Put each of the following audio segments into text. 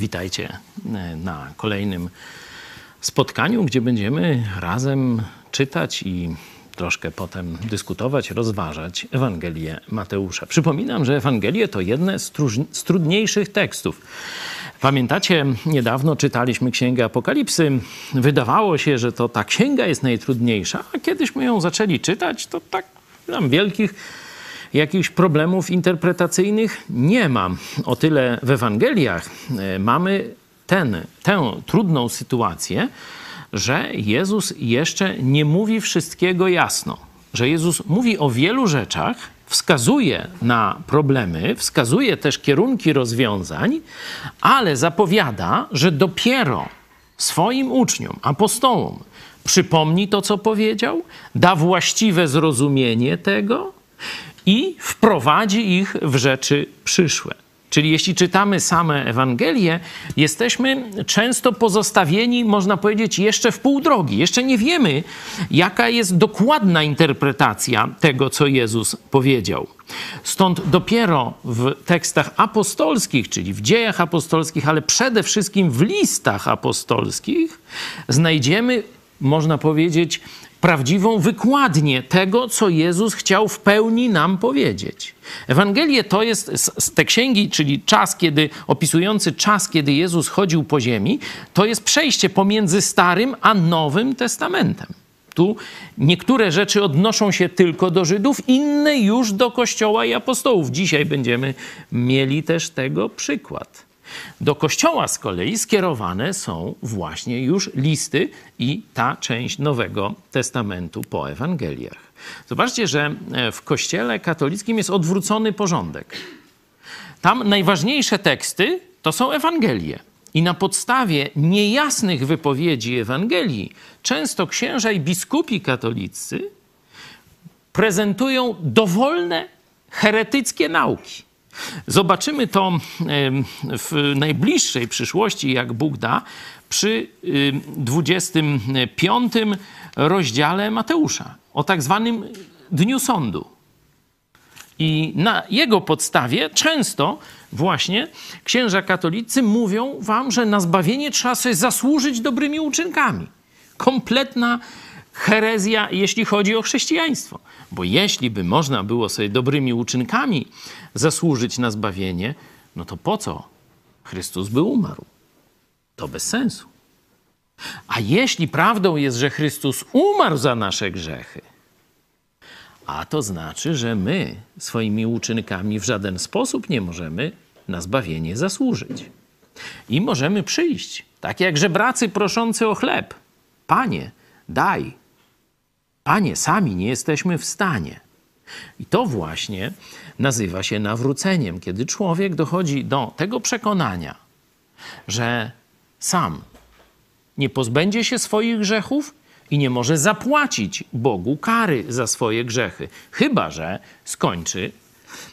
Witajcie e, na kolejnym spotkaniu, gdzie będziemy razem czytać i troszkę potem dyskutować, rozważać Ewangelię Mateusza. Przypominam, że Ewangelie to jedne z, z trudniejszych tekstów. Pamiętacie, niedawno czytaliśmy Księgę Apokalipsy. Wydawało się, że to ta księga jest najtrudniejsza, a kiedyśmy ją zaczęli czytać, to tak tam wielkich jakichś problemów interpretacyjnych nie ma. O tyle w Ewangeliach e, mamy ten, tę trudną sytuację, że Jezus jeszcze nie mówi wszystkiego jasno. Że Jezus mówi o wielu rzeczach, wskazuje na problemy, wskazuje też kierunki rozwiązań, ale zapowiada, że dopiero swoim uczniom, apostołom, przypomni to, co powiedział, da właściwe zrozumienie tego i wprowadzi ich w rzeczy przyszłe. Czyli jeśli czytamy same Ewangelie, jesteśmy często pozostawieni, można powiedzieć, jeszcze w pół drogi. Jeszcze nie wiemy, jaka jest dokładna interpretacja tego, co Jezus powiedział. Stąd dopiero w tekstach apostolskich, czyli w dziejach apostolskich, ale przede wszystkim w listach apostolskich, znajdziemy, można powiedzieć, prawdziwą wykładnię tego, co Jezus chciał w pełni nam powiedzieć. Ewangelie to jest z te księgi, czyli czas, kiedy opisujący czas, kiedy Jezus chodził po ziemi, to jest przejście pomiędzy Starym a Nowym Testamentem. Tu niektóre rzeczy odnoszą się tylko do Żydów, inne już do Kościoła i apostołów. Dzisiaj będziemy mieli też tego przykład. Do Kościoła z kolei skierowane są właśnie już listy i ta część Nowego Testamentu po Ewangeliach. Zobaczcie, że e, w Kościele katolickim jest odwrócony porządek. Tam najważniejsze teksty to są Ewangelie. I na podstawie niejasnych wypowiedzi Ewangelii często księża i biskupi katolicy prezentują dowolne heretyckie nauki. Zobaczymy to w najbliższej przyszłości, jak Bóg da, przy 25 rozdziale Mateusza o tak zwanym Dniu Sądu. I na jego podstawie często właśnie księża katolicy mówią wam, że na zbawienie trzeba sobie zasłużyć dobrymi uczynkami. Kompletna herezja, jeśli chodzi o chrześcijaństwo. Bo jeśli by można było sobie dobrymi uczynkami zasłużyć na zbawienie, no to po co Chrystus by umarł? To bez sensu. A jeśli prawdą jest, że Chrystus umarł za nasze grzechy, a to znaczy, że my swoimi uczynkami w żaden sposób nie możemy na zbawienie zasłużyć. I możemy przyjść, tak jak żebracy proszący o chleb. Panie, daj, Panie, sami nie jesteśmy w stanie. I to właśnie nazywa się nawróceniem, kiedy człowiek dochodzi do tego przekonania, że sam nie pozbędzie się swoich grzechów i nie może zapłacić Bogu kary za swoje grzechy, chyba że skończy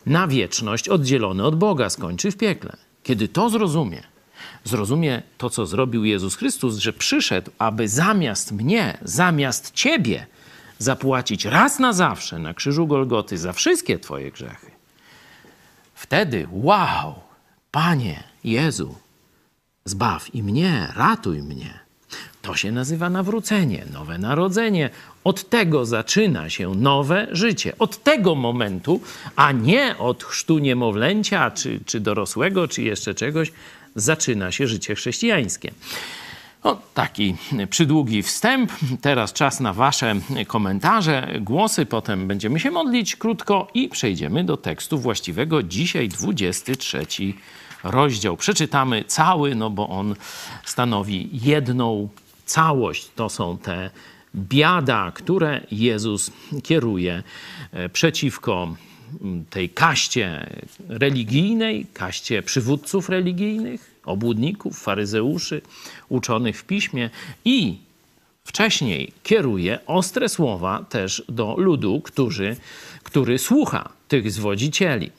na wieczność oddzielony od Boga, skończy w piekle. Kiedy to zrozumie, zrozumie to, co zrobił Jezus Chrystus, że przyszedł, aby zamiast mnie, zamiast ciebie, zapłacić raz na zawsze na krzyżu Golgoty za wszystkie Twoje grzechy, wtedy, wow, Panie Jezu, zbaw i mnie, ratuj mnie. To się nazywa nawrócenie, nowe narodzenie. Od tego zaczyna się nowe życie. Od tego momentu, a nie od chrztu niemowlęcia, czy, czy dorosłego, czy jeszcze czegoś, zaczyna się życie chrześcijańskie. No, taki przydługi wstęp. Teraz czas na Wasze komentarze, głosy. Potem będziemy się modlić krótko i przejdziemy do tekstu właściwego. Dzisiaj 23 rozdział. Przeczytamy cały, no bo on stanowi jedną całość. To są te biada, które Jezus kieruje e, przeciwko tej kaście religijnej, kaście przywódców religijnych, obłudników, faryzeuszy, uczonych w piśmie i wcześniej kieruje ostre słowa też do ludu, który, który słucha tych zwodzicieli.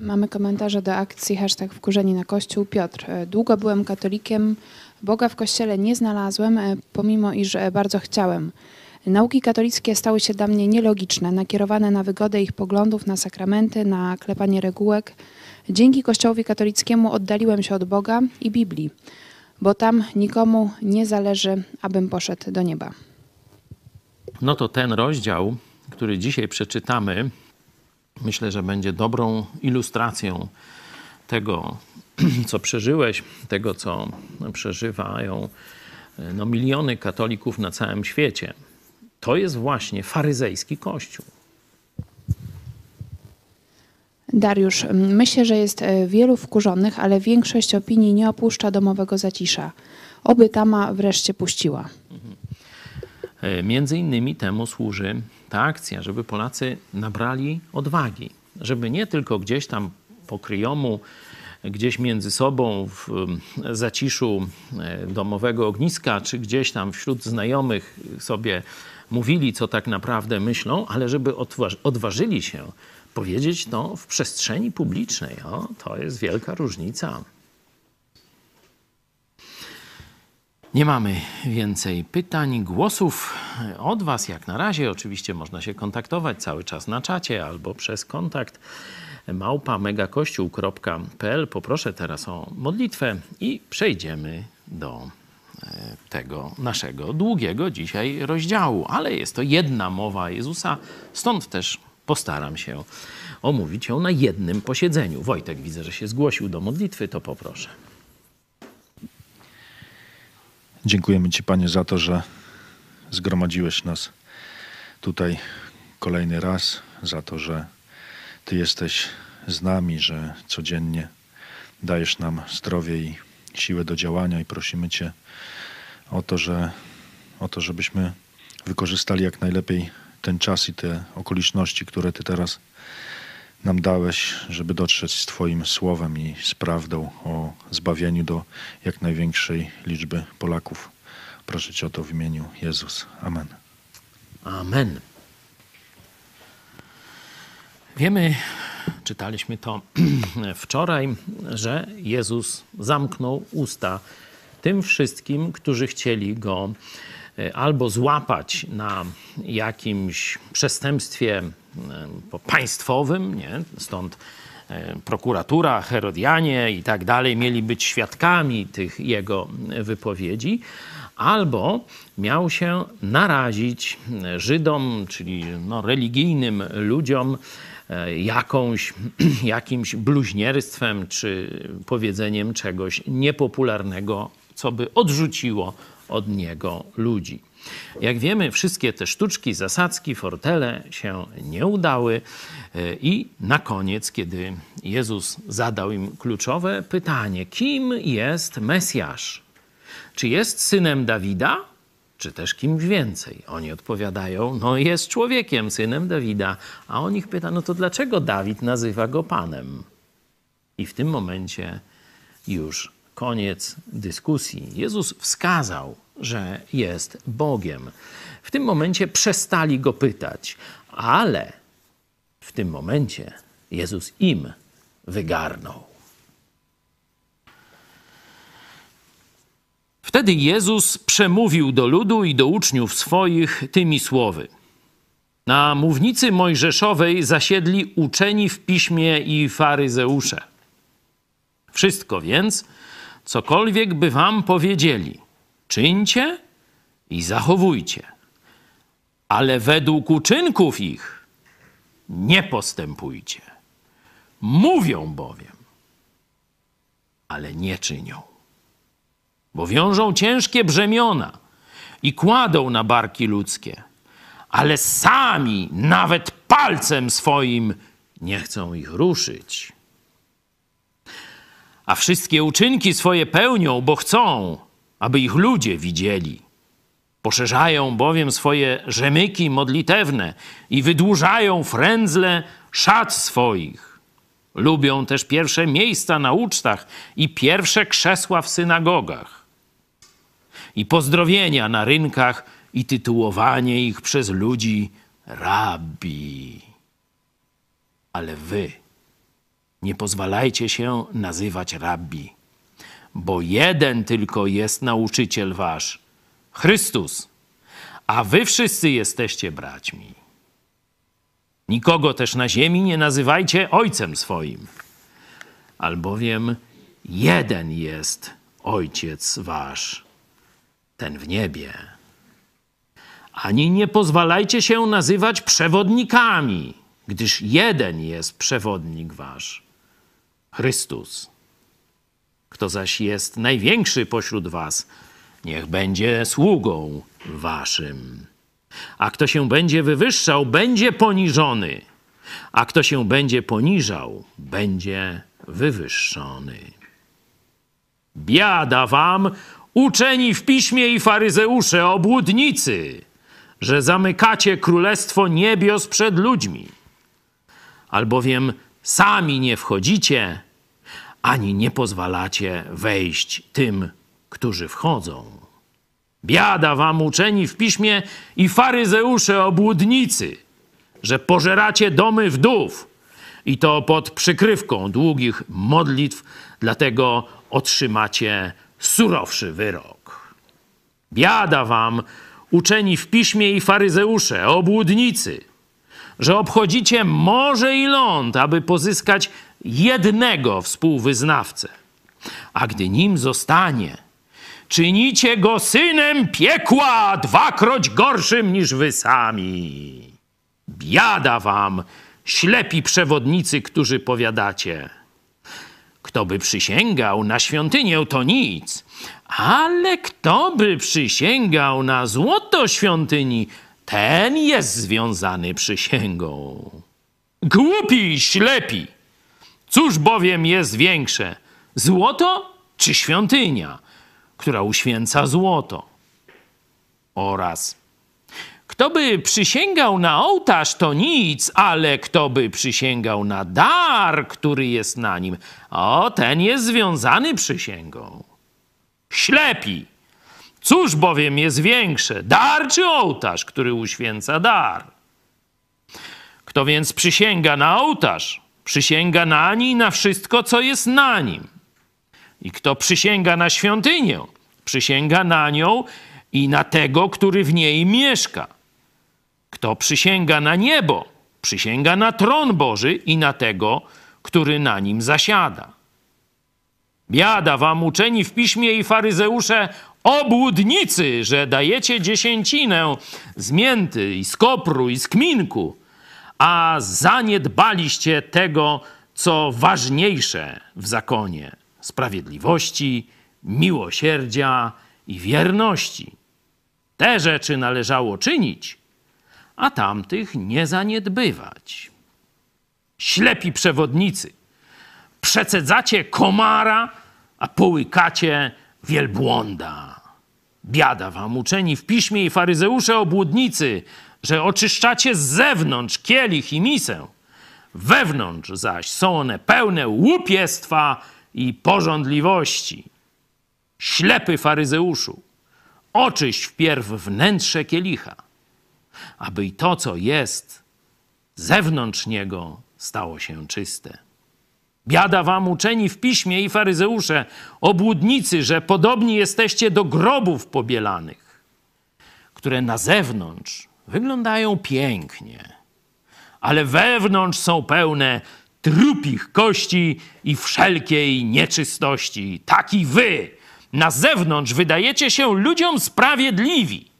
Mamy komentarze do akcji hashtag wkurzeni na Kościół. Piotr, e, długo byłem katolikiem, Boga w Kościele nie znalazłem, e, pomimo iż e, bardzo chciałem. Nauki katolickie stały się dla mnie nielogiczne, nakierowane na wygodę ich poglądów, na sakramenty, na klepanie regułek, Dzięki Kościołowi katolickiemu oddaliłem się od Boga i Biblii, bo tam nikomu nie zależy, abym poszedł do nieba. No to ten rozdział, który dzisiaj przeczytamy, myślę, że będzie dobrą ilustracją tego, co przeżyłeś, tego, co przeżywają no, miliony katolików na całym świecie. To jest właśnie faryzejski kościół. Dariusz, myślę, że jest e, wielu wkurzonych, ale większość opinii nie opuszcza domowego zacisza. Oby tama wreszcie puściła. E, między innymi temu służy ta akcja, żeby Polacy nabrali odwagi, żeby nie tylko gdzieś tam po kryjomu, gdzieś między sobą w zaciszu e, domowego ogniska, czy gdzieś tam wśród znajomych sobie mówili, co tak naprawdę myślą, ale żeby odważyli się powiedzieć to w przestrzeni publicznej. O, to jest wielka różnica. Nie mamy więcej pytań, głosów od Was jak na razie. Oczywiście można się kontaktować cały czas na czacie albo przez kontakt małpa megakościół.pl. Poproszę teraz o modlitwę i przejdziemy do e, tego naszego długiego dzisiaj rozdziału. Ale jest to jedna mowa Jezusa, stąd też postaram się omówić ją na jednym posiedzeniu. Wojtek, widzę, że się zgłosił do modlitwy, to poproszę. Dziękujemy Ci, Panie, za to, że zgromadziłeś nas tutaj kolejny raz, za to, że Ty jesteś z nami, że codziennie dajesz nam zdrowie i siłę do działania i prosimy Cię o to, że, o to żebyśmy wykorzystali jak najlepiej ten czas i te okoliczności, które Ty teraz nam dałeś, żeby dotrzeć z Twoim słowem i z prawdą o zbawieniu do jak największej liczby Polaków. Proszę Cię o to w imieniu Jezus. Amen. Amen. Wiemy, czytaliśmy to wczoraj, że Jezus zamknął usta tym wszystkim, którzy chcieli go albo złapać na jakimś przestępstwie e, państwowym, nie? stąd e, prokuratura, Herodianie i tak dalej mieli być świadkami tych jego wypowiedzi, albo miał się narazić Żydom, czyli no, religijnym ludziom, E, jakąś, jakimś bluźnierstwem czy powiedzeniem czegoś niepopularnego, co by odrzuciło od niego ludzi. Jak wiemy, wszystkie te sztuczki, zasadzki, fortele się nie udały e, i na koniec, kiedy Jezus zadał im kluczowe pytanie, kim jest Mesjasz? Czy jest synem Dawida? czy też kimś więcej. Oni odpowiadają, no jest człowiekiem, synem Dawida. A on ich pyta, no to dlaczego Dawid nazywa go Panem? I w tym momencie już koniec dyskusji. Jezus wskazał, że jest Bogiem. W tym momencie przestali go pytać, ale w tym momencie Jezus im wygarnął. Wtedy Jezus przemówił do ludu i do uczniów swoich tymi słowy. Na mównicy mojżeszowej zasiedli uczeni w piśmie i faryzeusze. Wszystko więc, cokolwiek by wam powiedzieli, czyńcie i zachowujcie, ale według uczynków ich nie postępujcie. Mówią bowiem, ale nie czynią bo wiążą ciężkie brzemiona i kładą na barki ludzkie, ale sami nawet palcem swoim nie chcą ich ruszyć. A wszystkie uczynki swoje pełnią, bo chcą, aby ich ludzie widzieli. Poszerzają bowiem swoje rzemyki modlitewne i wydłużają frędzle szat swoich. Lubią też pierwsze miejsca na ucztach i pierwsze krzesła w synagogach i pozdrowienia na rynkach i tytułowanie ich przez ludzi rabbi. Ale wy nie pozwalajcie się nazywać rabbi, bo jeden tylko jest nauczyciel wasz, Chrystus, a wy wszyscy jesteście braćmi. Nikogo też na ziemi nie nazywajcie ojcem swoim, albowiem jeden jest Ojciec wasz, ten w niebie. Ani nie pozwalajcie się nazywać przewodnikami, gdyż jeden jest przewodnik wasz, Chrystus. Kto zaś jest największy pośród was, niech będzie sługą waszym. A kto się będzie wywyższał, będzie poniżony, a kto się będzie poniżał, będzie wywyższony. Biada wam, uczeni w piśmie i faryzeusze, obłudnicy, że zamykacie królestwo niebios przed ludźmi, albowiem sami nie wchodzicie, ani nie pozwalacie wejść tym, którzy wchodzą. Biada wam uczeni w piśmie i faryzeusze obłudnicy, że pożeracie domy wdów i to pod przykrywką długich modlitw, dlatego otrzymacie surowszy wyrok. Biada wam uczeni w piśmie i faryzeusze, obłudnicy, że obchodzicie morze i ląd, aby pozyskać jednego współwyznawcę. A gdy nim zostanie, czynicie go synem piekła, dwakroć gorszym niż wy sami. Biada wam, ślepi przewodnicy, którzy powiadacie. Kto by przysięgał na świątynię, to nic, ale kto by przysięgał na złoto świątyni, ten jest związany przysięgą. Głupi, ślepi! Cóż bowiem jest większe, złoto czy świątynia, która uświęca złoto? Oraz kto by przysięgał na ołtarz, to nic, ale kto by przysięgał na dar, który jest na nim, o, ten jest związany przysięgą. Ślepi! Cóż bowiem jest większe, dar czy ołtarz, który uświęca dar? Kto więc przysięga na ołtarz, przysięga na nim i na wszystko, co jest na nim. I kto przysięga na świątynię, przysięga na nią i na tego, który w niej mieszka. Kto przysięga na niebo, przysięga na tron Boży i na tego, który na nim zasiada. Biada wam uczeni w piśmie i faryzeusze obłudnicy, że dajecie dziesięcinę z mięty i z kopru i z kminku, a zaniedbaliście tego, co ważniejsze w zakonie sprawiedliwości, miłosierdzia i wierności. Te rzeczy należało czynić, a tamtych nie zaniedbywać. Ślepi przewodnicy, przecedzacie komara, a połykacie wielbłąda. Biada wam uczeni w piśmie i faryzeusze obłudnicy, że oczyszczacie z zewnątrz kielich i misę. Wewnątrz zaś są one pełne łupiestwa i porządliwości. Ślepy faryzeuszu, oczyść wpierw wnętrze kielicha, aby i to, co jest zewnątrz niego, stało się czyste. Biada wam uczeni w piśmie i faryzeusze, obłudnicy, że podobni jesteście do grobów pobielanych, które na zewnątrz wyglądają pięknie, ale wewnątrz są pełne trupich kości i wszelkiej nieczystości. Taki wy na zewnątrz wydajecie się ludziom sprawiedliwi,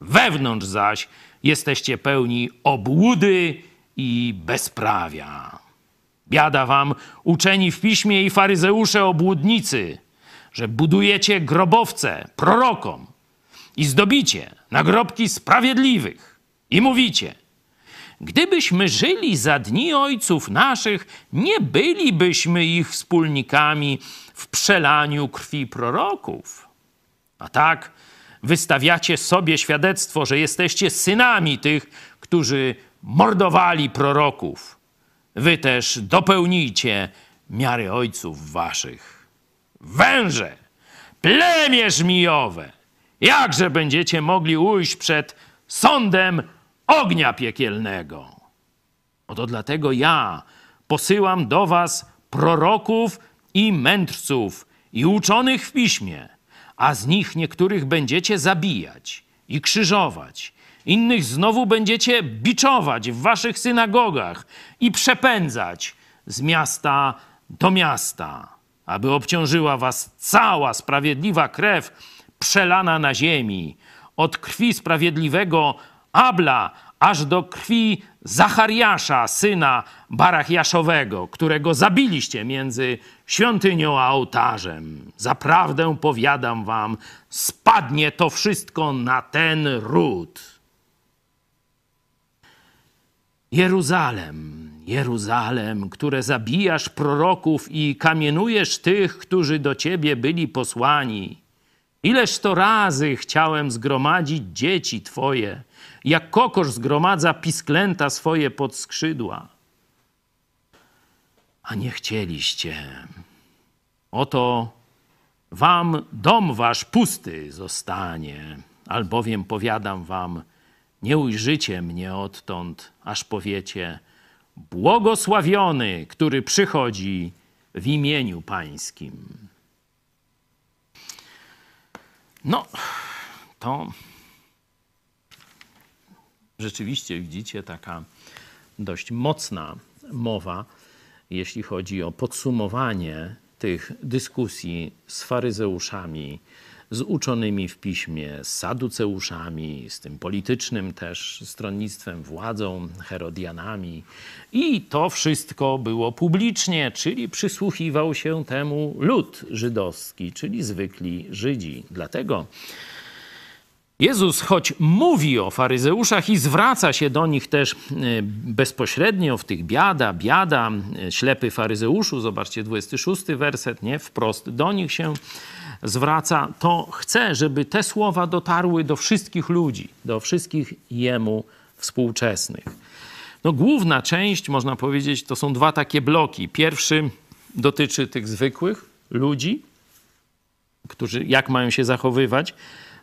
wewnątrz zaś jesteście pełni obłudy i bezprawia. Biada wam, uczeni w piśmie i faryzeusze obłudnicy, że budujecie grobowce prorokom i zdobicie nagrobki sprawiedliwych i mówicie, gdybyśmy żyli za dni ojców naszych, nie bylibyśmy ich wspólnikami w przelaniu krwi proroków. A tak wystawiacie sobie świadectwo, że jesteście synami tych, którzy mordowali proroków wy też dopełnijcie miary ojców waszych. Węże, plemię żmijowe, jakże będziecie mogli ujść przed sądem ognia piekielnego? Oto dlatego ja posyłam do was proroków i mędrców i uczonych w piśmie, a z nich niektórych będziecie zabijać i krzyżować Innych znowu będziecie biczować w waszych synagogach i przepędzać z miasta do miasta, aby obciążyła was cała sprawiedliwa krew przelana na ziemi, od krwi sprawiedliwego Abla aż do krwi Zachariasza, syna Barachiaszowego, którego zabiliście między świątynią a ołtarzem. Zaprawdę powiadam wam, spadnie to wszystko na ten ród. Jeruzalem, Jeruzalem, które zabijasz proroków i kamienujesz tych, którzy do ciebie byli posłani. Ileż to razy chciałem zgromadzić dzieci twoje, jak kokosz zgromadza pisklęta swoje pod skrzydła. A nie chcieliście. Oto wam dom wasz pusty zostanie, albowiem powiadam wam, nie ujrzycie mnie odtąd, aż powiecie, błogosławiony, który przychodzi w imieniu pańskim. No, to rzeczywiście widzicie taka dość mocna mowa, jeśli chodzi o podsumowanie tych dyskusji z faryzeuszami, z uczonymi w piśmie, z saduceuszami, z tym politycznym też stronnictwem, władzą, Herodianami. I to wszystko było publicznie, czyli przysłuchiwał się temu lud żydowski, czyli zwykli Żydzi. Dlatego Jezus, choć mówi o faryzeuszach i zwraca się do nich też e, bezpośrednio w tych biada, biada, e, ślepy faryzeuszu, zobaczcie 26 werset, nie, wprost do nich się zwraca, to chce, żeby te słowa dotarły do wszystkich ludzi, do wszystkich jemu współczesnych. No, główna część, można powiedzieć, to są dwa takie bloki. Pierwszy dotyczy tych zwykłych ludzi, którzy jak mają się zachowywać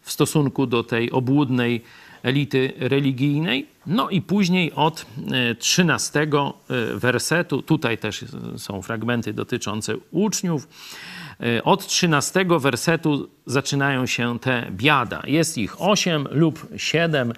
w stosunku do tej obłudnej elity religijnej. No i później od 13 e, e, wersetu, tutaj też są fragmenty dotyczące uczniów, od 13 wersetu zaczynają się te biada. Jest ich 8 lub 7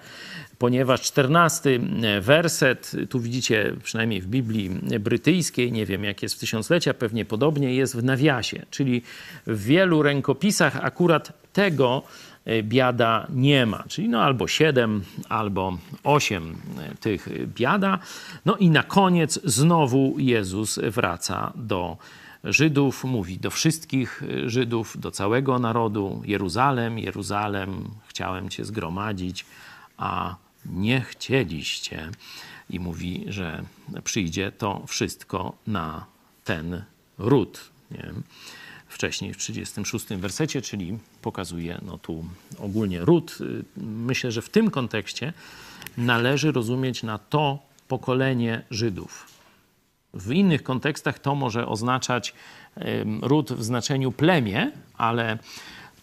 ponieważ 14 werset, tu widzicie przynajmniej w Biblii brytyjskiej, nie wiem jak jest w tysiąclecia, pewnie podobnie jest w nawiasie, czyli w wielu rękopisach akurat tego E, biada nie ma. Czyli no albo siedem, albo osiem e, tych biada. No i na koniec znowu Jezus wraca do Żydów, mówi do wszystkich Żydów, do całego narodu: Jeruzalem, Jeruzalem, chciałem Cię zgromadzić, a nie chcieliście. I mówi, że przyjdzie to wszystko na ten ród. Nie? wcześniej w 36 wersecie, czyli pokazuje no tu ogólnie ród. Myślę, że w tym kontekście należy rozumieć na to pokolenie Żydów. W innych kontekstach to może oznaczać ród w znaczeniu plemię, ale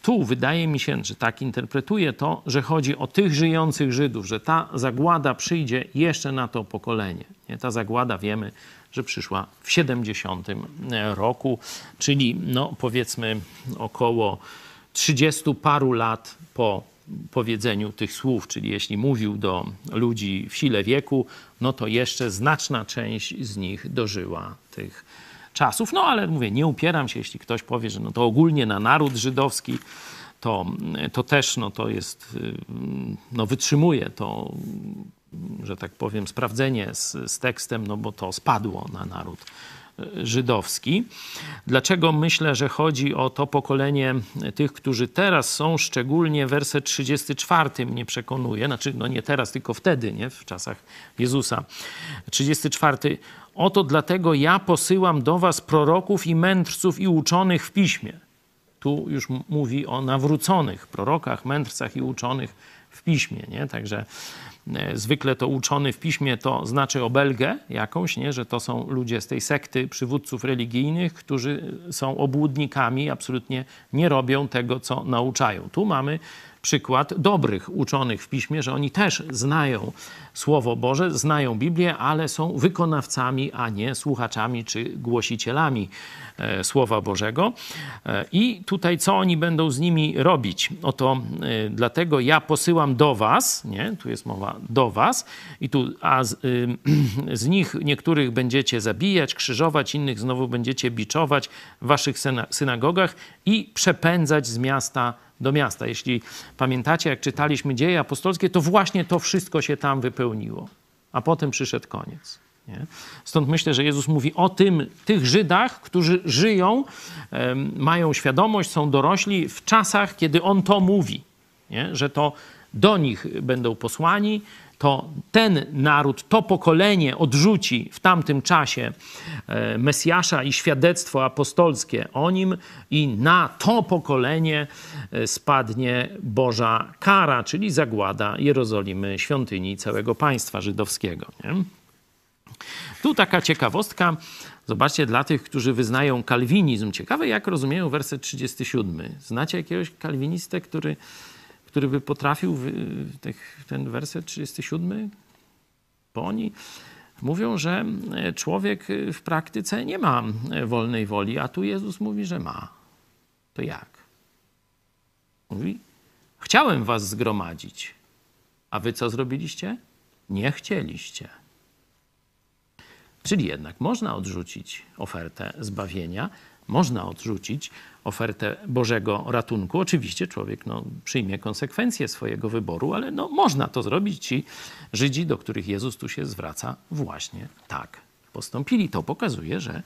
tu wydaje mi się, że tak interpretuję to, że chodzi o tych żyjących Żydów, że ta zagłada przyjdzie jeszcze na to pokolenie. Nie? Ta zagłada wiemy, że przyszła w 70 roku, czyli no powiedzmy około 30 paru lat po powiedzeniu tych słów, czyli jeśli mówił do ludzi w sile wieku, no to jeszcze znaczna część z nich dożyła tych czasów. No ale mówię, nie upieram się, jeśli ktoś powie, że no to ogólnie na naród żydowski to, to też no to jest, no wytrzymuje to że tak powiem, sprawdzenie z, z tekstem, no bo to spadło na naród żydowski. Dlaczego myślę, że chodzi o to pokolenie tych, którzy teraz są, szczególnie werset 34 mnie przekonuje, znaczy no nie teraz, tylko wtedy, nie? w czasach Jezusa. 34. Oto dlatego ja posyłam do was proroków i mędrców i uczonych w piśmie. Tu już mówi o nawróconych prorokach, mędrcach i uczonych w piśmie. Nie? Także zwykle to uczony w piśmie to znaczy obelgę jakąś, nie? że to są ludzie z tej sekty przywódców religijnych, którzy są obłudnikami, absolutnie nie robią tego, co nauczają. Tu mamy przykład dobrych uczonych w piśmie, że oni też znają Słowo Boże, znają Biblię, ale są wykonawcami, a nie słuchaczami czy głosicielami e, Słowa Bożego. E, I tutaj co oni będą z nimi robić? Oto e, dlatego ja posyłam do was, nie? tu jest mowa do was, i tu, a z, z nich niektórych będziecie zabijać, krzyżować, innych znowu będziecie biczować w waszych synagogach i przepędzać z miasta do miasta. Jeśli pamiętacie, jak czytaliśmy dzieje apostolskie, to właśnie to wszystko się tam wypełniło. A potem przyszedł koniec. Nie? Stąd myślę, że Jezus mówi o tym, tych Żydach, którzy żyją, mają świadomość, są dorośli w czasach, kiedy On to mówi, nie? że to do nich będą posłani, to ten naród, to pokolenie odrzuci w tamtym czasie e, Mesjasza i świadectwo apostolskie o nim, i na to pokolenie e, spadnie Boża kara, czyli zagłada Jerozolimy, świątyni całego państwa żydowskiego. Nie? Tu taka ciekawostka. Zobaczcie, dla tych, którzy wyznają kalwinizm. Ciekawe, jak rozumieją werset 37. Znacie jakiegoś kalwinistę, który który by potrafił ten werset 37, bo oni mówią, że e, człowiek e, w praktyce nie ma e, wolnej woli, a tu Jezus mówi, że ma. To jak? Mówi, chciałem was zgromadzić, a wy co zrobiliście? Nie chcieliście. Czyli jednak można odrzucić ofertę zbawienia, można odrzucić ofertę Bożego ratunku. Oczywiście człowiek no, przyjmie konsekwencje swojego wyboru, ale no, można to zrobić. Ci Żydzi, do których Jezus tu się zwraca, właśnie tak postąpili. To pokazuje, że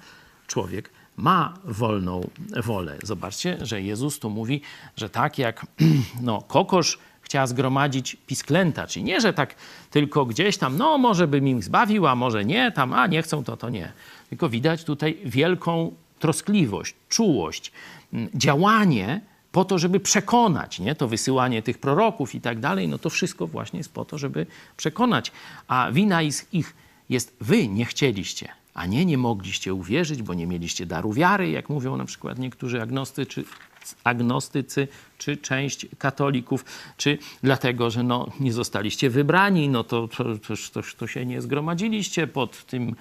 człowiek ma wolną wolę. Zobaczcie, że Jezus tu mówi, że tak jak no, kokosz chciała zgromadzić pisklęta, czyli nie, że tak tylko gdzieś tam, no może bym im zbawił, a może nie, tam, a nie chcą, to to nie. Tylko widać tutaj wielką troskliwość, czułość, mm, działanie po to, żeby przekonać, nie? to wysyłanie tych proroków i tak dalej, no to wszystko właśnie jest po to, żeby przekonać. A wina ich jest, wy nie chcieliście, a nie nie mogliście uwierzyć, bo nie mieliście daru wiary, jak mówią na przykład niektórzy agnostycy, agnostycy czy część katolików, czy dlatego, że no, nie zostaliście wybrani, no to, to, to, to się nie zgromadziliście pod tym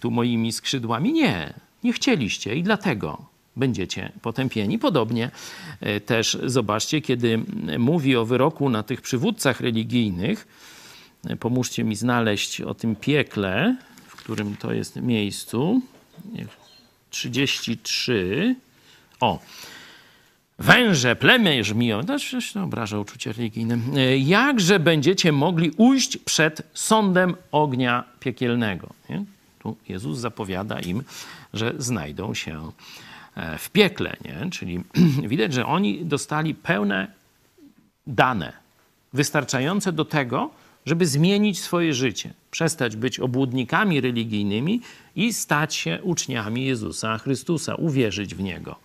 tu moimi skrzydłami. Nie, nie chcieliście i dlatego będziecie potępieni. Podobnie e, też zobaczcie, kiedy mówi o wyroku na tych przywódcach religijnych, e, pomóżcie mi znaleźć o tym piekle, w którym to jest miejscu. 33. O. Węże, plemię żmiją, no, obraża uczucie religijne. E, jakże będziecie mogli ujść przed sądem ognia piekielnego? Nie? Jezus zapowiada im, że znajdą się e, w piekle. Nie? Czyli widać, że oni dostali pełne dane, wystarczające do tego, żeby zmienić swoje życie, przestać być obłudnikami religijnymi i stać się uczniami Jezusa Chrystusa, uwierzyć w Niego.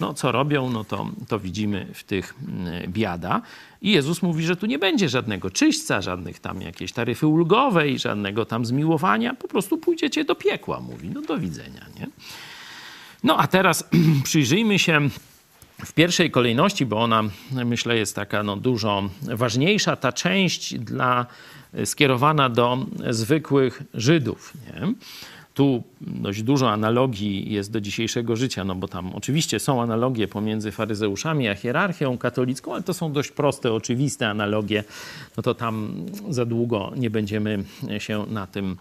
No, co robią, no to, to widzimy w tych mm, biada. I Jezus mówi, że tu nie będzie żadnego czyśćca, żadnych tam jakiejś taryfy ulgowej, żadnego tam zmiłowania. Po prostu pójdziecie do piekła, mówi. No do widzenia, nie? No a teraz przyjrzyjmy się w pierwszej kolejności, bo ona myślę jest taka no, dużo ważniejsza, ta część dla, skierowana do zwykłych Żydów. Nie? Tu dość dużo analogii jest do dzisiejszego życia, no bo tam oczywiście są analogie pomiędzy faryzeuszami a hierarchią katolicką, ale to są dość proste, oczywiste analogie. No to tam za długo nie będziemy się na tym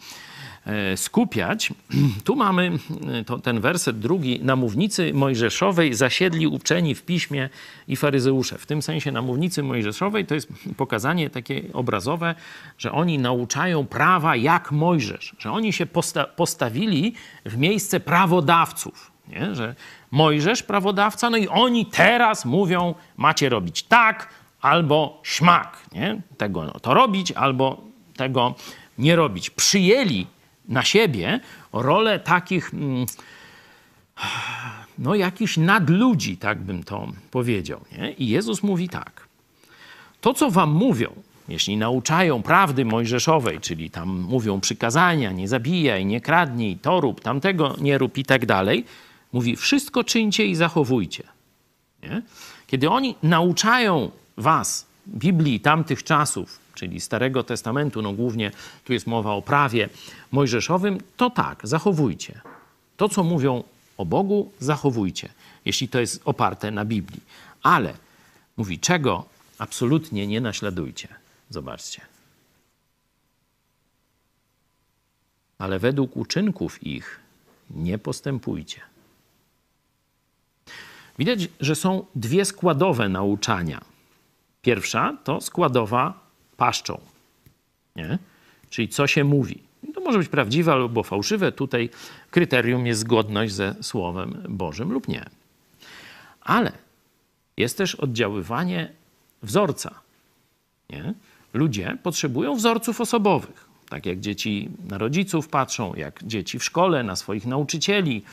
skupiać. Tu mamy e, to, ten werset drugi. Namównicy mojżeszowej zasiedli uczeni w piśmie i faryzeusze. W tym sensie namównicy mojżeszowej to jest pokazanie takie obrazowe, że oni nauczają prawa jak Mojżesz, że oni się posta postawili w miejsce prawodawców. Nie? Że Mojżesz prawodawca, no i oni teraz mówią, macie robić tak albo śmak. Nie? Tego no, to robić albo tego nie robić. Przyjęli na siebie rolę takich, mm, no jakichś nadludzi, tak bym to powiedział. Nie? I Jezus mówi tak. To, co wam mówią, jeśli nauczają prawdy mojżeszowej, czyli tam mówią przykazania, nie zabijaj, nie kradnij, to rób, tamtego nie rób i tak dalej, mówi wszystko czyńcie i zachowujcie. Nie? Kiedy oni nauczają was Biblii tamtych czasów, czyli Starego Testamentu, no głównie tu jest mowa o prawie mojżeszowym, to tak, zachowujcie. To, co mówią o Bogu, zachowujcie, jeśli to jest oparte na Biblii. Ale mówi, czego absolutnie nie naśladujcie. Zobaczcie. Ale według uczynków ich nie postępujcie. Widać, że są dwie składowe nauczania. Pierwsza to składowa paszczą, nie? czyli co się mówi. To może być prawdziwe albo fałszywe. Tutaj kryterium jest zgodność ze Słowem Bożym lub nie. Ale jest też oddziaływanie wzorca. Nie? Ludzie potrzebują wzorców osobowych. Tak jak dzieci na rodziców patrzą, jak dzieci w szkole na swoich nauczycieli.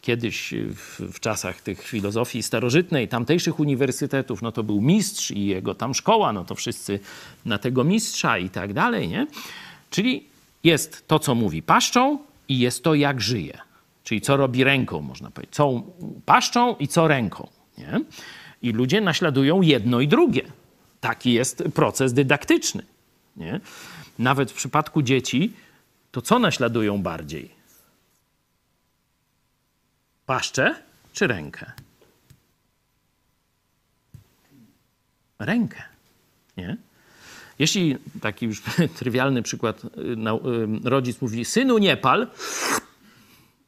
Kiedyś w, w, czasach tych filozofii starożytnej, tamtejszych uniwersytetów, no to był mistrz i jego tam szkoła, no to wszyscy na tego mistrza i tak dalej, nie? Czyli jest to, co mówi paszczą i jest to, jak żyje. Czyli co robi ręką, można powiedzieć. Co paszczą i co ręką, nie? I ludzie naśladują jedno i drugie. Taki jest proces dydaktyczny, nie? Nawet w przypadku dzieci, to co naśladują bardziej? Paszczę czy rękę? Rękę, nie? Jeśli taki już trywialny przykład, y, y, rodzic mówi, synu nie pal,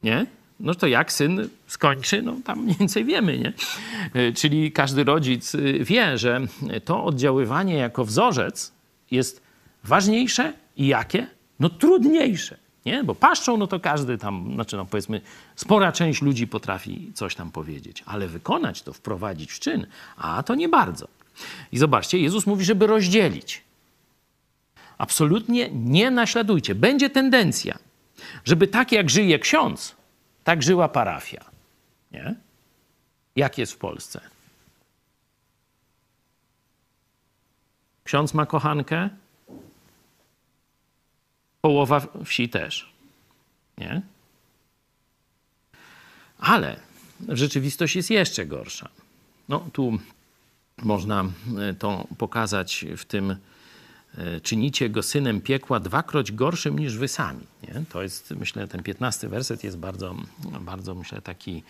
nie? No to jak syn skończy, no tam mniej więcej wiemy, nie? Y, czyli każdy rodzic wie, że to oddziaływanie jako wzorzec jest ważniejsze i jakie? No trudniejsze, nie? Bo paszczą, no to każdy tam, znaczy no powiedzmy, spora część ludzi potrafi coś tam powiedzieć, ale wykonać to, wprowadzić w czyn, a to nie bardzo. I zobaczcie, Jezus mówi, żeby rozdzielić. Absolutnie nie naśladujcie. Będzie tendencja, żeby tak jak żyje ksiądz, tak żyła parafia. Nie? Jak jest w Polsce? Ksiądz ma kochankę, połowa wsi też. Nie? Ale rzeczywistość jest jeszcze gorsza. No tu można e, to pokazać w tym e, czynicie go synem piekła dwakroć gorszym niż wy sami. Nie? To jest, myślę, ten piętnasty werset jest bardzo, bardzo myślę, taki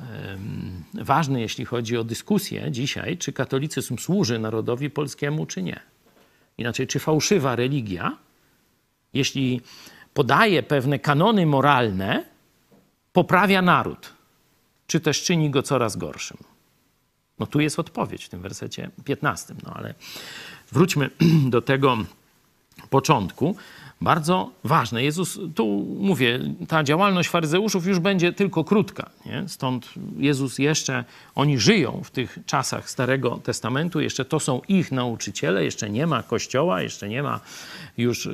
um, ważny, jeśli chodzi o dyskusję dzisiaj, czy katolicyzm służy narodowi polskiemu, czy nie. Inaczej, czy fałszywa religia jeśli podaje pewne kanony moralne, poprawia naród, czy też czyni go coraz gorszym? No tu jest odpowiedź w tym wersecie 15. No ale wróćmy do tego początku bardzo ważne. Jezus, tu mówię, ta działalność faryzeuszów już będzie tylko krótka. Nie? Stąd Jezus jeszcze, oni żyją w tych czasach Starego Testamentu, jeszcze to są ich nauczyciele, jeszcze nie ma Kościoła, jeszcze nie ma już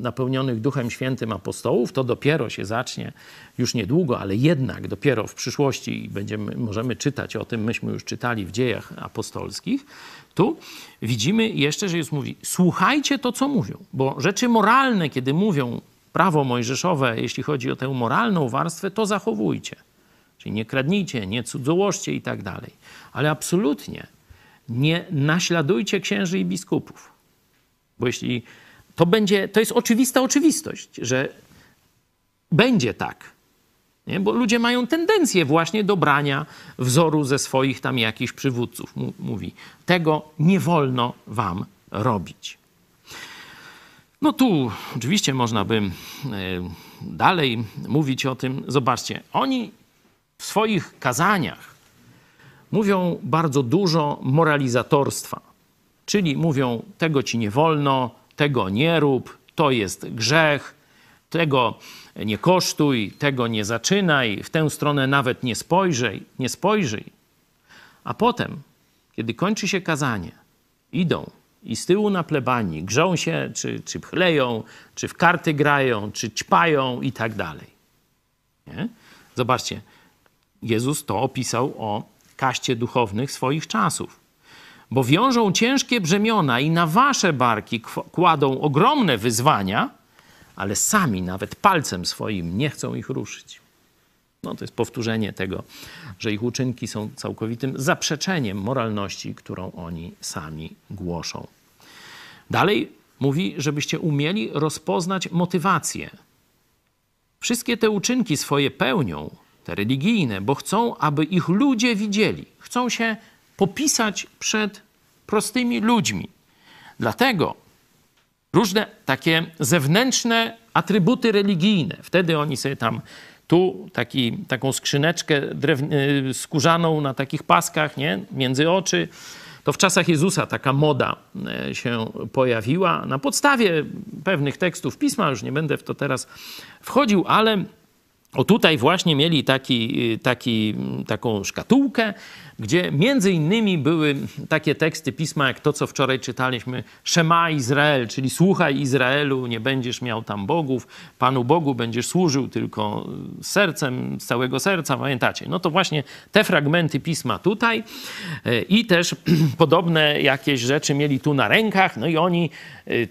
napełnionych Duchem Świętym apostołów. To dopiero się zacznie już niedługo, ale jednak dopiero w przyszłości będziemy, możemy czytać o tym, myśmy już czytali w dziejach apostolskich tu widzimy jeszcze, że Jezus mówi: słuchajcie to, co mówią, bo rzeczy moralne, kiedy mówią prawo mojżeszowe, jeśli chodzi o tę moralną warstwę, to zachowujcie. Czyli nie kradnijcie, nie cudzołożcie i tak dalej. Ale absolutnie nie naśladujcie księży i biskupów. Bo jeśli to będzie, to jest oczywista oczywistość, że będzie tak, nie? Bo ludzie mają tendencję właśnie do brania wzoru ze swoich tam jakichś przywódców. Mówi, tego nie wolno wam robić. No tu oczywiście można by e, dalej mówić o tym. Zobaczcie, oni w swoich kazaniach mówią bardzo dużo moralizatorstwa. Czyli mówią, tego ci nie wolno, tego nie rób, to jest grzech, tego nie kosztuj, tego nie zaczynaj, w tę stronę nawet nie spojrzyj, nie spojrzyj. A potem, kiedy kończy się kazanie, idą i z tyłu na plebanii grzą się, czy, czy pchleją, czy w karty grają, czy ćpają i tak dalej. Nie? Zobaczcie, Jezus to opisał o kaście duchownych swoich czasów. Bo wiążą ciężkie brzemiona i na wasze barki kładą ogromne wyzwania – ale sami nawet palcem swoim nie chcą ich ruszyć. No, to jest powtórzenie tego, że ich uczynki są całkowitym zaprzeczeniem moralności, którą oni sami głoszą. Dalej mówi, żebyście umieli rozpoznać motywację. Wszystkie te uczynki swoje pełnią, te religijne, bo chcą, aby ich ludzie widzieli. Chcą się popisać przed prostymi ludźmi. Dlatego różne takie zewnętrzne atrybuty religijne, wtedy oni sobie tam tu taki, taką skrzyneczkę y, skórzaną na takich paskach, nie? między oczy. To w czasach Jezusa taka moda y, się pojawiła na podstawie pewnych tekstów pisma, już nie będę w to teraz wchodził, ale o tutaj właśnie mieli taki, y, taki, taką szkatułkę, gdzie między innymi były takie teksty pisma, jak to, co wczoraj czytaliśmy, Szema Izrael, czyli słuchaj Izraelu, nie będziesz miał tam bogów, Panu Bogu będziesz służył tylko sercem, z całego serca, pamiętacie? No to właśnie te fragmenty pisma tutaj e, i też podobne jakieś rzeczy mieli tu na rękach, no i oni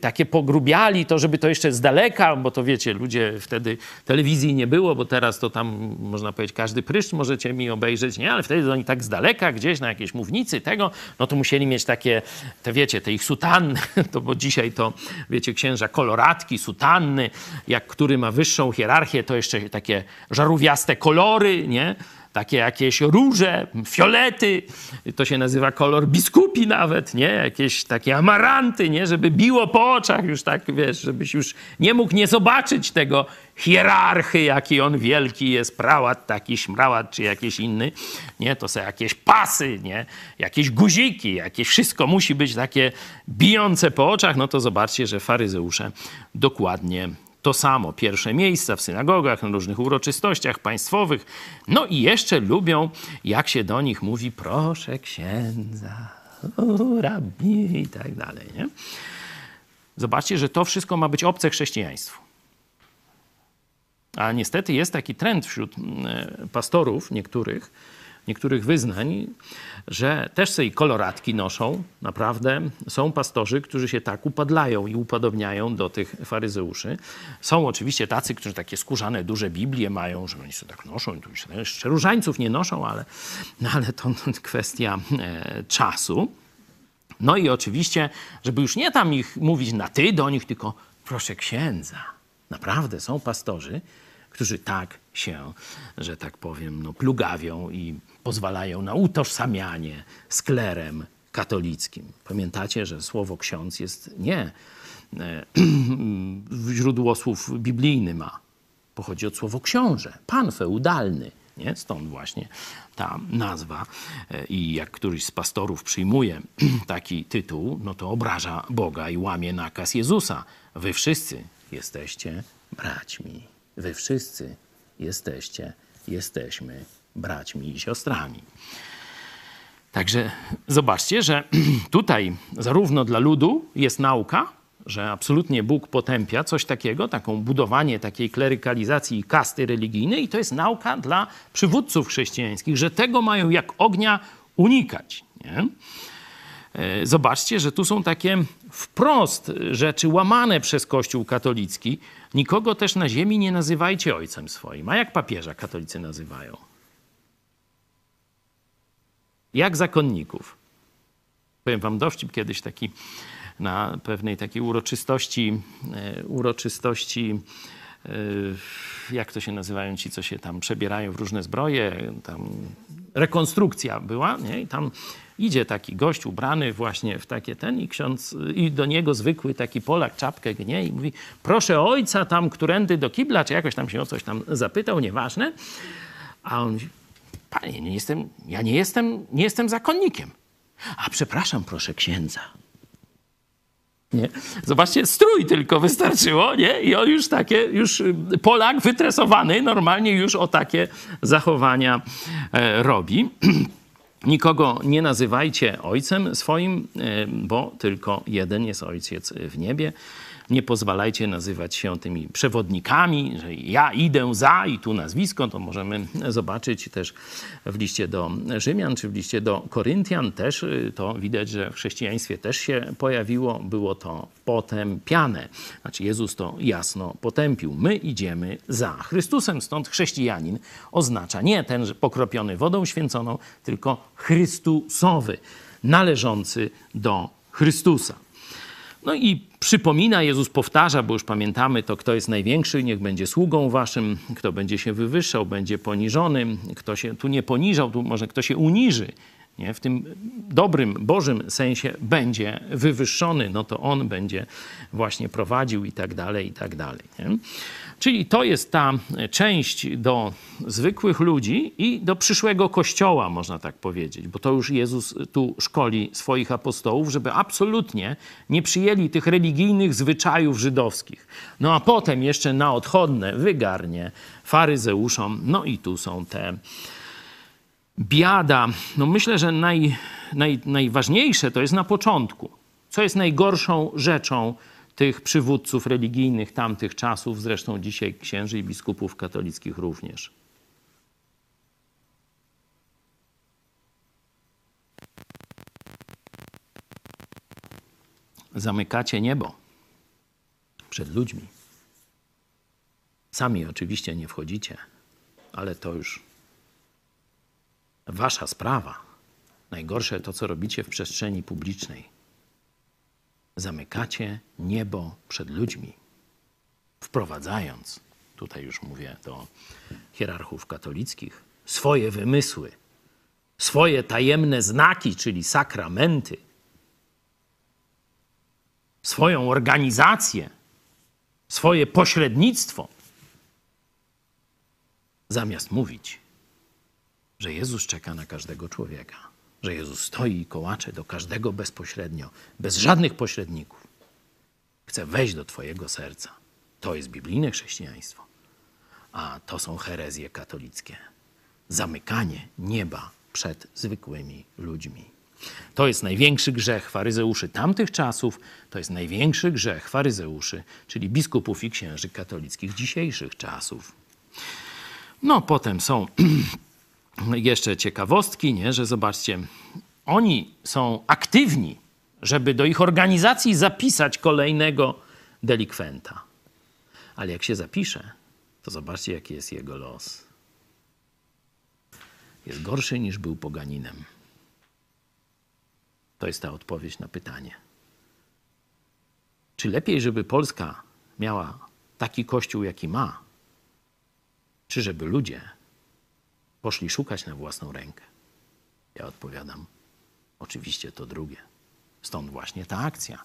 takie pogrubiali to, żeby to jeszcze z daleka, bo to wiecie, ludzie wtedy telewizji nie było, bo teraz to tam, można powiedzieć, każdy pryszcz możecie mi obejrzeć, nie? Ale wtedy oni tak z daleka gdzieś na jakiejś mównicy tego, no to musieli mieć takie, te wiecie, te ich sutanny, to bo dzisiaj to, wiecie, księża koloratki, sutanny, jak który ma wyższą hierarchię, to jeszcze takie żarówiaste kolory, nie? Takie jakieś róże, fiolety, to się nazywa kolor biskupi nawet, nie? Jakieś takie amaranty, nie? Żeby biło po oczach już tak, wiesz, żebyś już nie mógł nie zobaczyć tego hierarchy, jaki on wielki jest, prałat taki, śmrałat czy jakiś inny, nie? To są jakieś pasy, nie? Jakieś guziki, jakieś wszystko musi być takie bijące po oczach, no to zobaczcie, że faryzeusze dokładnie to samo. Pierwsze miejsca w synagogach, na różnych uroczystościach państwowych. No i jeszcze lubią, jak się do nich mówi, proszę księdza, rabbi i tak dalej. Nie? Zobaczcie, że to wszystko ma być obce chrześcijaństwu. A niestety jest taki trend wśród mm, pastorów niektórych, niektórych wyznań, że też sobie koloratki noszą. Naprawdę są pastorzy, którzy się tak upadlają i upodobniają do tych faryzeuszy. Są oczywiście tacy, którzy takie skórzane, duże Biblie mają, że oni sobie tak noszą. Jeszcze różańców nie noszą, ale, no ale to kwestia e, czasu. No i oczywiście, żeby już nie tam ich mówić na ty do nich, tylko proszę księdza. Naprawdę są pastorzy, którzy tak się, że tak powiem, no, plugawią i pozwalają na utożsamianie z klerem katolickim. Pamiętacie, że słowo ksiądz jest nie e, źródło słów biblijny ma. Pochodzi od słowa książę, pan feudalny. Nie? Stąd właśnie ta nazwa. E, I jak któryś z pastorów przyjmuje taki tytuł, no to obraża Boga i łamie nakaz Jezusa. Wy wszyscy jesteście braćmi. Wy wszyscy jesteście, jesteśmy braćmi i siostrami. Także zobaczcie, że tutaj zarówno dla ludu jest nauka, że absolutnie Bóg potępia coś takiego, taką budowanie takiej klerykalizacji i kasty religijnej, i to jest nauka dla przywódców chrześcijańskich, że tego mają jak ognia unikać. Nie? E, zobaczcie, że tu są takie wprost rzeczy łamane przez Kościół katolicki. Nikogo też na ziemi nie nazywajcie ojcem swoim. A jak papieża katolicy nazywają? Jak zakonników. Powiem wam dowcip kiedyś taki na pewnej takiej uroczystości, e, uroczystości e, jak to się nazywają ci, co się tam przebierają w różne zbroje, tam rekonstrukcja była, nie? I tam idzie taki gość ubrany właśnie w takie ten i ksiądz, i do niego zwykły taki Polak czapkę gnie i mówi, proszę ojca tam, którędy do kibla, czy jakoś tam się o coś tam zapytał, nieważne. A on mówi, panie, nie jestem, ja nie jestem, nie jestem zakonnikiem. A przepraszam, proszę księdza. Nie? Zobaczcie, strój tylko wystarczyło, nie? I on już takie, już y, Polak wytresowany normalnie już o takie zachowania e, robi. Nikogo nie nazywajcie ojcem swoim, e, bo tylko jeden jest ojciec w niebie. Nie pozwalajcie nazywać się tymi przewodnikami, że ja idę za i tu nazwisko, to możemy zobaczyć też w liście do Rzymian czy w liście do Koryntian też y, to widać, że w chrześcijaństwie też się pojawiło, było to potępiane. Znaczy Jezus to jasno potępił. My idziemy za Chrystusem, stąd chrześcijanin oznacza nie ten pokropiony wodą święconą, tylko Chrystusowy, należący do Chrystusa. No i przypomina, Jezus powtarza, bo już pamiętamy to, kto jest największy, niech będzie sługą waszym, kto będzie się wywyższał, będzie poniżony, kto się tu nie poniżał, tu może kto się uniży, nie? w tym dobrym, Bożym sensie będzie wywyższony, no to On będzie właśnie prowadził i tak dalej, i tak dalej. Nie? Czyli to jest ta część do zwykłych ludzi i do przyszłego kościoła, można tak powiedzieć, bo to już Jezus tu szkoli swoich apostołów, żeby absolutnie nie przyjęli tych religijnych zwyczajów żydowskich. No a potem jeszcze na odchodne wygarnie faryzeuszom, no i tu są te biada. No myślę, że naj, naj, najważniejsze to jest na początku. Co jest najgorszą rzeczą tych przywódców religijnych tamtych czasów, zresztą dzisiaj księży i biskupów katolickich również. Zamykacie niebo przed ludźmi. Sami oczywiście nie wchodzicie, ale to już wasza sprawa. Najgorsze to, co robicie w przestrzeni publicznej. Zamykacie niebo przed ludźmi, wprowadzając, tutaj już mówię do hierarchów katolickich, swoje wymysły, swoje tajemne znaki, czyli sakramenty, swoją organizację, swoje pośrednictwo, zamiast mówić że Jezus czeka na każdego człowieka, że Jezus stoi i kołacze do każdego bezpośrednio, bez żadnych pośredników. Chce wejść do Twojego serca. To jest biblijne chrześcijaństwo, a to są herezje katolickie. Zamykanie nieba przed zwykłymi ludźmi. To jest największy grzech faryzeuszy tamtych czasów, to jest największy grzech faryzeuszy, czyli biskupów i księży katolickich dzisiejszych czasów. No, potem są jeszcze ciekawostki, nie? że zobaczcie, oni są aktywni, żeby do ich organizacji zapisać kolejnego delikwenta. Ale jak się zapisze, to zobaczcie, jaki jest jego los. Jest gorszy niż był poganinem. To jest ta odpowiedź na pytanie. Czy lepiej, żeby Polska miała taki kościół, jaki ma, czy żeby ludzie poszli szukać na własną rękę? Ja odpowiadam, oczywiście to drugie. Stąd właśnie ta akcja.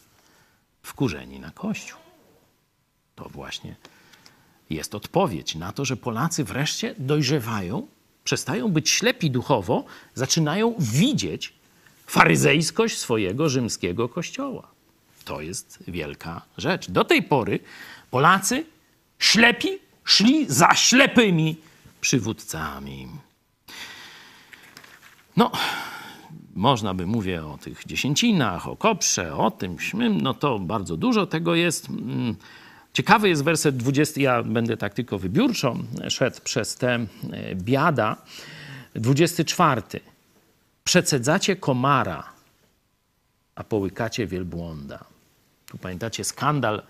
Wkurzeni na Kościół. To właśnie jest odpowiedź na to, że Polacy wreszcie dojrzewają, przestają być ślepi duchowo, zaczynają widzieć faryzejskość swojego rzymskiego kościoła. To jest wielka rzecz. Do tej pory Polacy ślepi szli za ślepymi przywódcami. No, można by mówię o tych dziesięcinach, o koprze, o tym, śmym, no to bardzo dużo tego jest. Mm, ciekawy jest werset 20, ja będę tak tylko wybiórczo szedł przez te e, biada. 24. Przecedzacie komara, a połykacie wielbłąda. Tu pamiętacie skandal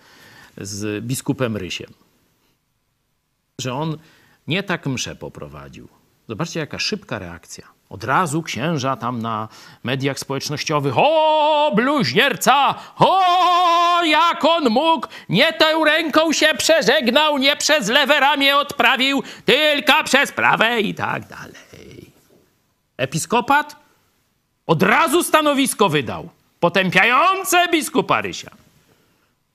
z biskupem Rysiem, że on nie tak mszę poprowadził. Zobaczcie, jaka szybka reakcja. Od razu księża tam na mediach społecznościowych. O, bluźnierca! O, jak on mógł! Nie tą ręką się przeżegnał, nie przez lewe ramię odprawił, tylko przez prawe i tak dalej. Episkopat od razu stanowisko wydał, potępiające biskupa Rysia.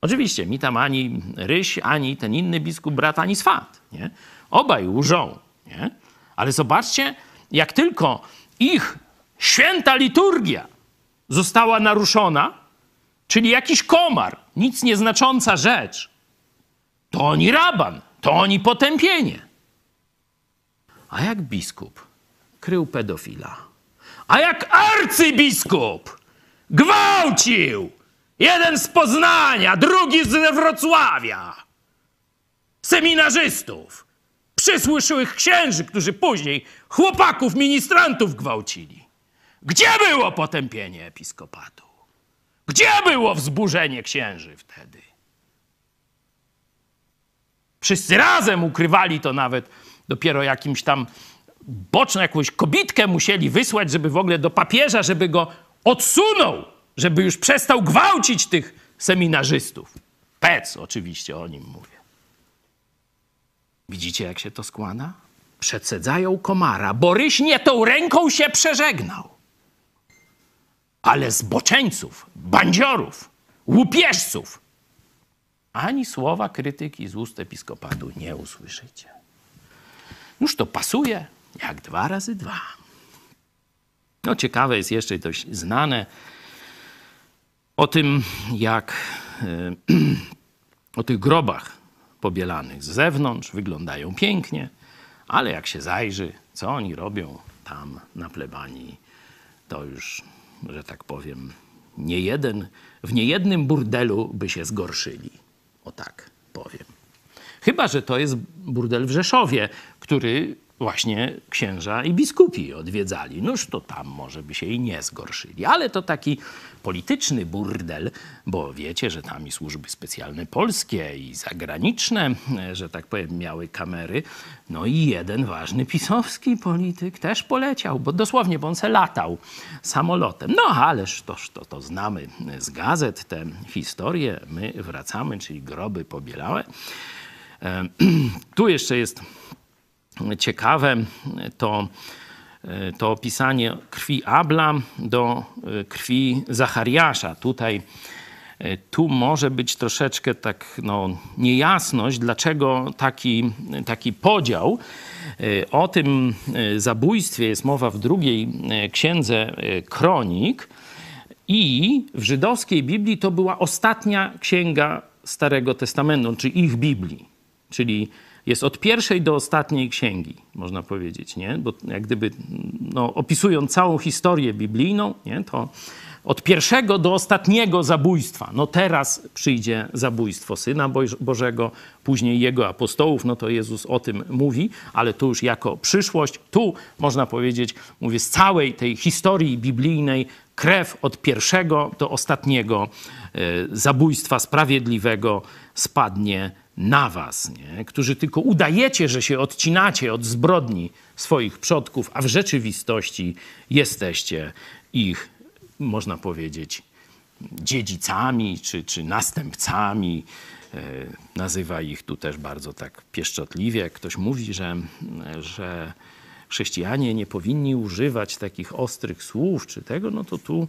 Oczywiście, mi tam ani Ryś, ani ten inny biskup, brat, ani swat. Nie? Obaj łżą. Nie? Ale zobaczcie, jak tylko ich święta liturgia została naruszona, czyli jakiś komar, nic nieznacząca rzecz, to oni raban, to oni potępienie. A jak biskup krył pedofila, a jak arcybiskup gwałcił Jeden z Poznania, drugi z Wrocławia. Seminarzystów, przysłyszłych księży, którzy później chłopaków, ministrantów gwałcili. Gdzie było potępienie episkopatu? Gdzie było wzburzenie księży wtedy? Wszyscy razem ukrywali to nawet dopiero jakimś tam boczną jakąś kobitkę musieli wysłać, żeby w ogóle do papieża, żeby go odsunął, żeby już przestał gwałcić tych seminarzystów. Pec oczywiście o nim mówię. Widzicie, jak się to składa? Przecedzają komara. Boryś nie tą ręką się przeżegnał. Ale zboczeńców, bandziorów, łupieżców ani słowa krytyki z ust episkopatu nie usłyszycie. Już to pasuje jak dwa razy dwa. No ciekawe jest jeszcze dość znane o tym, jak o tych grobach pobielanych z zewnątrz wyglądają pięknie, ale jak się zajrzy, co oni robią tam na plebanii, to już, że tak powiem, nie jeden, w niejednym burdelu by się zgorszyli. O tak powiem. Chyba, że to jest burdel w Rzeszowie, który właśnie księża i biskupi odwiedzali. Noż to tam może by się i nie zgorszyli. Ale to taki polityczny burdel, bo wiecie, że tam i służby specjalne polskie i zagraniczne, że tak powiem, miały kamery. No i jeden ważny pisowski polityk też poleciał, bo dosłownie, bo latał samolotem. No ależ toż to, to znamy z gazet tę historię. My wracamy, czyli groby pobielałe. Tu jeszcze jest ciekawe to, to opisanie krwi Abla do e, krwi Zachariasza. Tutaj e, tu może być troszeczkę tak no, niejasność, dlaczego taki, taki podział. E, o tym zabójstwie jest mowa w drugiej księdze Kronik i w żydowskiej Biblii to była ostatnia księga Starego Testamentu, czy ich Biblii, czyli jest od pierwszej do ostatniej księgi, można powiedzieć, nie? Bo jak gdyby, no, opisując całą historię biblijną, nie? to od pierwszego do ostatniego zabójstwa. No teraz przyjdzie zabójstwo Syna Bożego, później Jego apostołów, no to Jezus o tym mówi, ale tu już jako przyszłość, tu można powiedzieć, mówię, z całej tej historii biblijnej krew od pierwszego do ostatniego e, zabójstwa sprawiedliwego spadnie na was, nie? którzy tylko udajecie, że się odcinacie od zbrodni swoich przodków, a w rzeczywistości jesteście ich, można powiedzieć, dziedzicami czy, czy następcami. E, nazywa ich tu też bardzo tak pieszczotliwie. Ktoś mówi, że, że chrześcijanie nie powinni używać takich ostrych słów czy tego, no to tu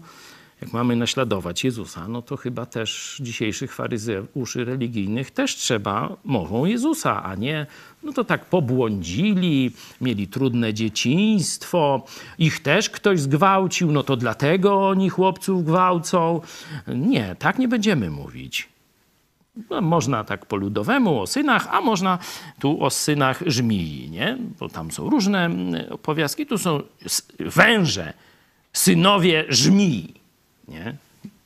jak mamy naśladować Jezusa, no to chyba też dzisiejszych faryzeuszy religijnych też trzeba mową Jezusa, a nie, no to tak pobłądzili, mieli trudne dzieciństwo, ich też ktoś zgwałcił, no to dlatego oni chłopców gwałcą. Nie, tak nie będziemy mówić. No, można tak po ludowemu o synach, a można tu o synach żmii, nie? Bo tam są różne opowiastki. Tu są węże, synowie żmii nie?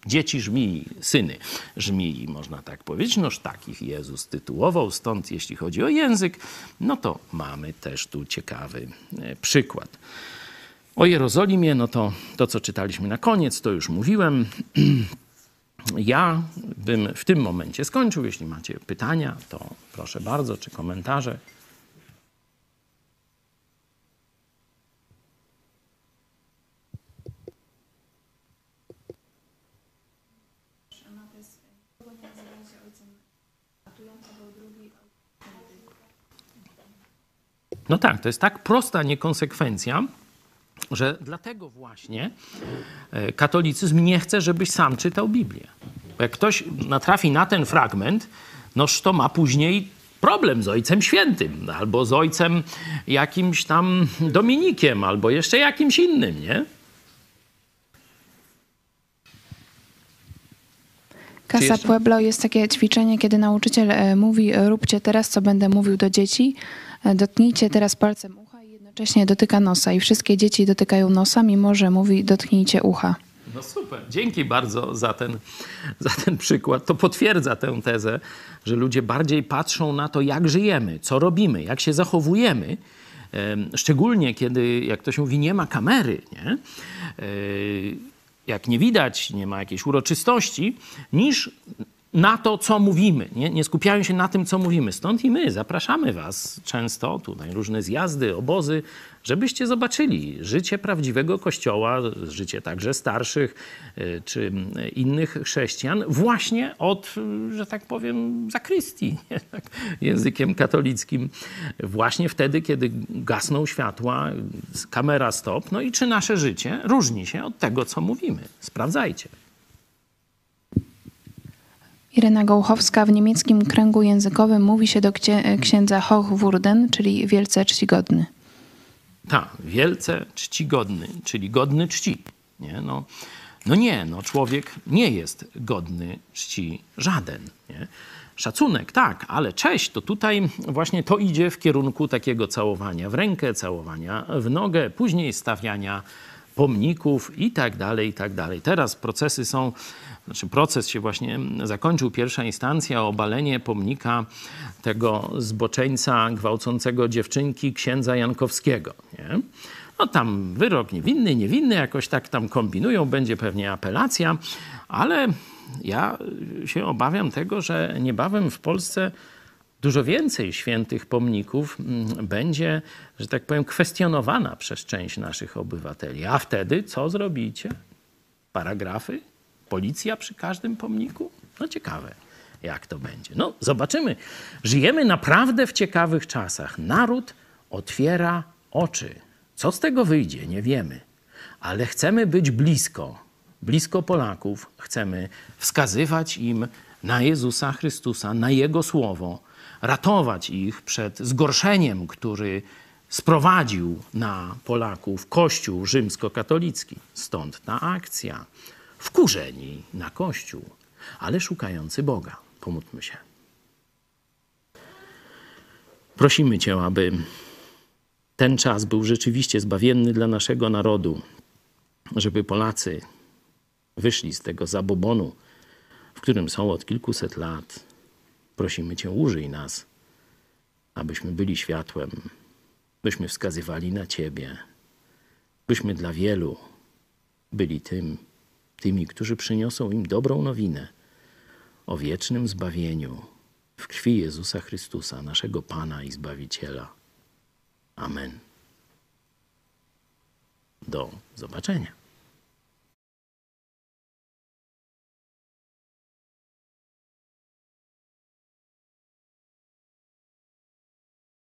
Dzieci żmii, syny żmii, można tak powiedzieć. Noż takich Jezus tytułował, stąd jeśli chodzi o język, no to mamy też tu ciekawy e, przykład. O Jerozolimie, no to to, co czytaliśmy na koniec, to już mówiłem. Ja bym w tym momencie skończył. Jeśli macie pytania, to proszę bardzo, czy komentarze. No tak, to jest tak prosta niekonsekwencja, że dlatego właśnie e, katolicyzm nie chce, żebyś sam czytał Biblię. Bo jak ktoś natrafi na ten fragment, noż to ma później problem z Ojcem Świętym, albo z Ojcem jakimś tam Dominikiem, albo jeszcze jakimś innym, nie? Casa Pueblo jest takie ćwiczenie, kiedy nauczyciel e, mówi: Róbcie teraz, co będę mówił do dzieci, E, dotknijcie teraz palcem ucha i jednocześnie dotyka nosa. I wszystkie dzieci dotykają nosa, mimo że mówi dotknijcie ucha. No super. Dzięki bardzo za ten, za ten przykład. To potwierdza tę tezę, że ludzie bardziej patrzą na to, jak żyjemy, co robimy, jak się zachowujemy. Szczególnie kiedy, jak to się mówi, nie ma kamery, nie? E, jak nie widać, nie ma jakiejś uroczystości, niż na to, co mówimy. Nie, nie skupiają się na tym, co mówimy. Stąd i my zapraszamy Was często, tutaj różne zjazdy, obozy, żebyście zobaczyli życie prawdziwego Kościoła, życie także starszych y, czy innych chrześcijan, właśnie od, że tak powiem, zakrystii? Tak, językiem katolickim. Właśnie wtedy, kiedy gasną światła, kamera stop, no i czy nasze życie różni się od tego, co mówimy. Sprawdzajcie. Irena Gołchowska w niemieckim kręgu językowym mówi się do księdza Hochwurden, czyli wielce czcigodny. Tak, wielce czcigodny, czyli godny czci. Nie? No, no nie, no człowiek nie jest godny czci żaden. Nie? Szacunek, tak, ale cześć, to tutaj właśnie to idzie w kierunku takiego całowania w rękę, całowania w nogę, później stawiania pomników i tak dalej, i tak dalej. Teraz procesy są znaczy proces się właśnie zakończył, pierwsza instancja, obalenie pomnika tego zboczeńca gwałcącego dziewczynki księdza Jankowskiego. Nie? No tam wyrok niewinny, niewinny, jakoś tak tam kombinują, będzie pewnie apelacja, ale ja się obawiam tego, że niebawem w Polsce dużo więcej świętych pomników mm, będzie, że tak powiem, kwestionowana przez część naszych obywateli. A wtedy co zrobicie? Paragrafy? Policja przy każdym pomniku? No ciekawe, jak to będzie. No zobaczymy. Żyjemy naprawdę w ciekawych czasach. Naród otwiera oczy. Co z tego wyjdzie, nie wiemy. Ale chcemy być blisko, blisko Polaków. Chcemy wskazywać im na Jezusa Chrystusa, na Jego Słowo, ratować ich przed zgorszeniem, który sprowadził na Polaków Kościół rzymskokatolicki. Stąd ta akcja wkurzeni na Kościół, ale szukający Boga. Pomódlmy się. Prosimy Cię, aby ten czas był rzeczywiście zbawienny dla naszego narodu, żeby Polacy wyszli z tego zabobonu, w którym są od kilkuset lat. Prosimy Cię, użyj nas, abyśmy byli światłem, byśmy wskazywali na Ciebie, byśmy dla wielu byli tym, tymi, którzy przyniosą im dobrą nowinę o wiecznym zbawieniu w krwi Jezusa Chrystusa, naszego Pana i Zbawiciela. Amen. Do zobaczenia.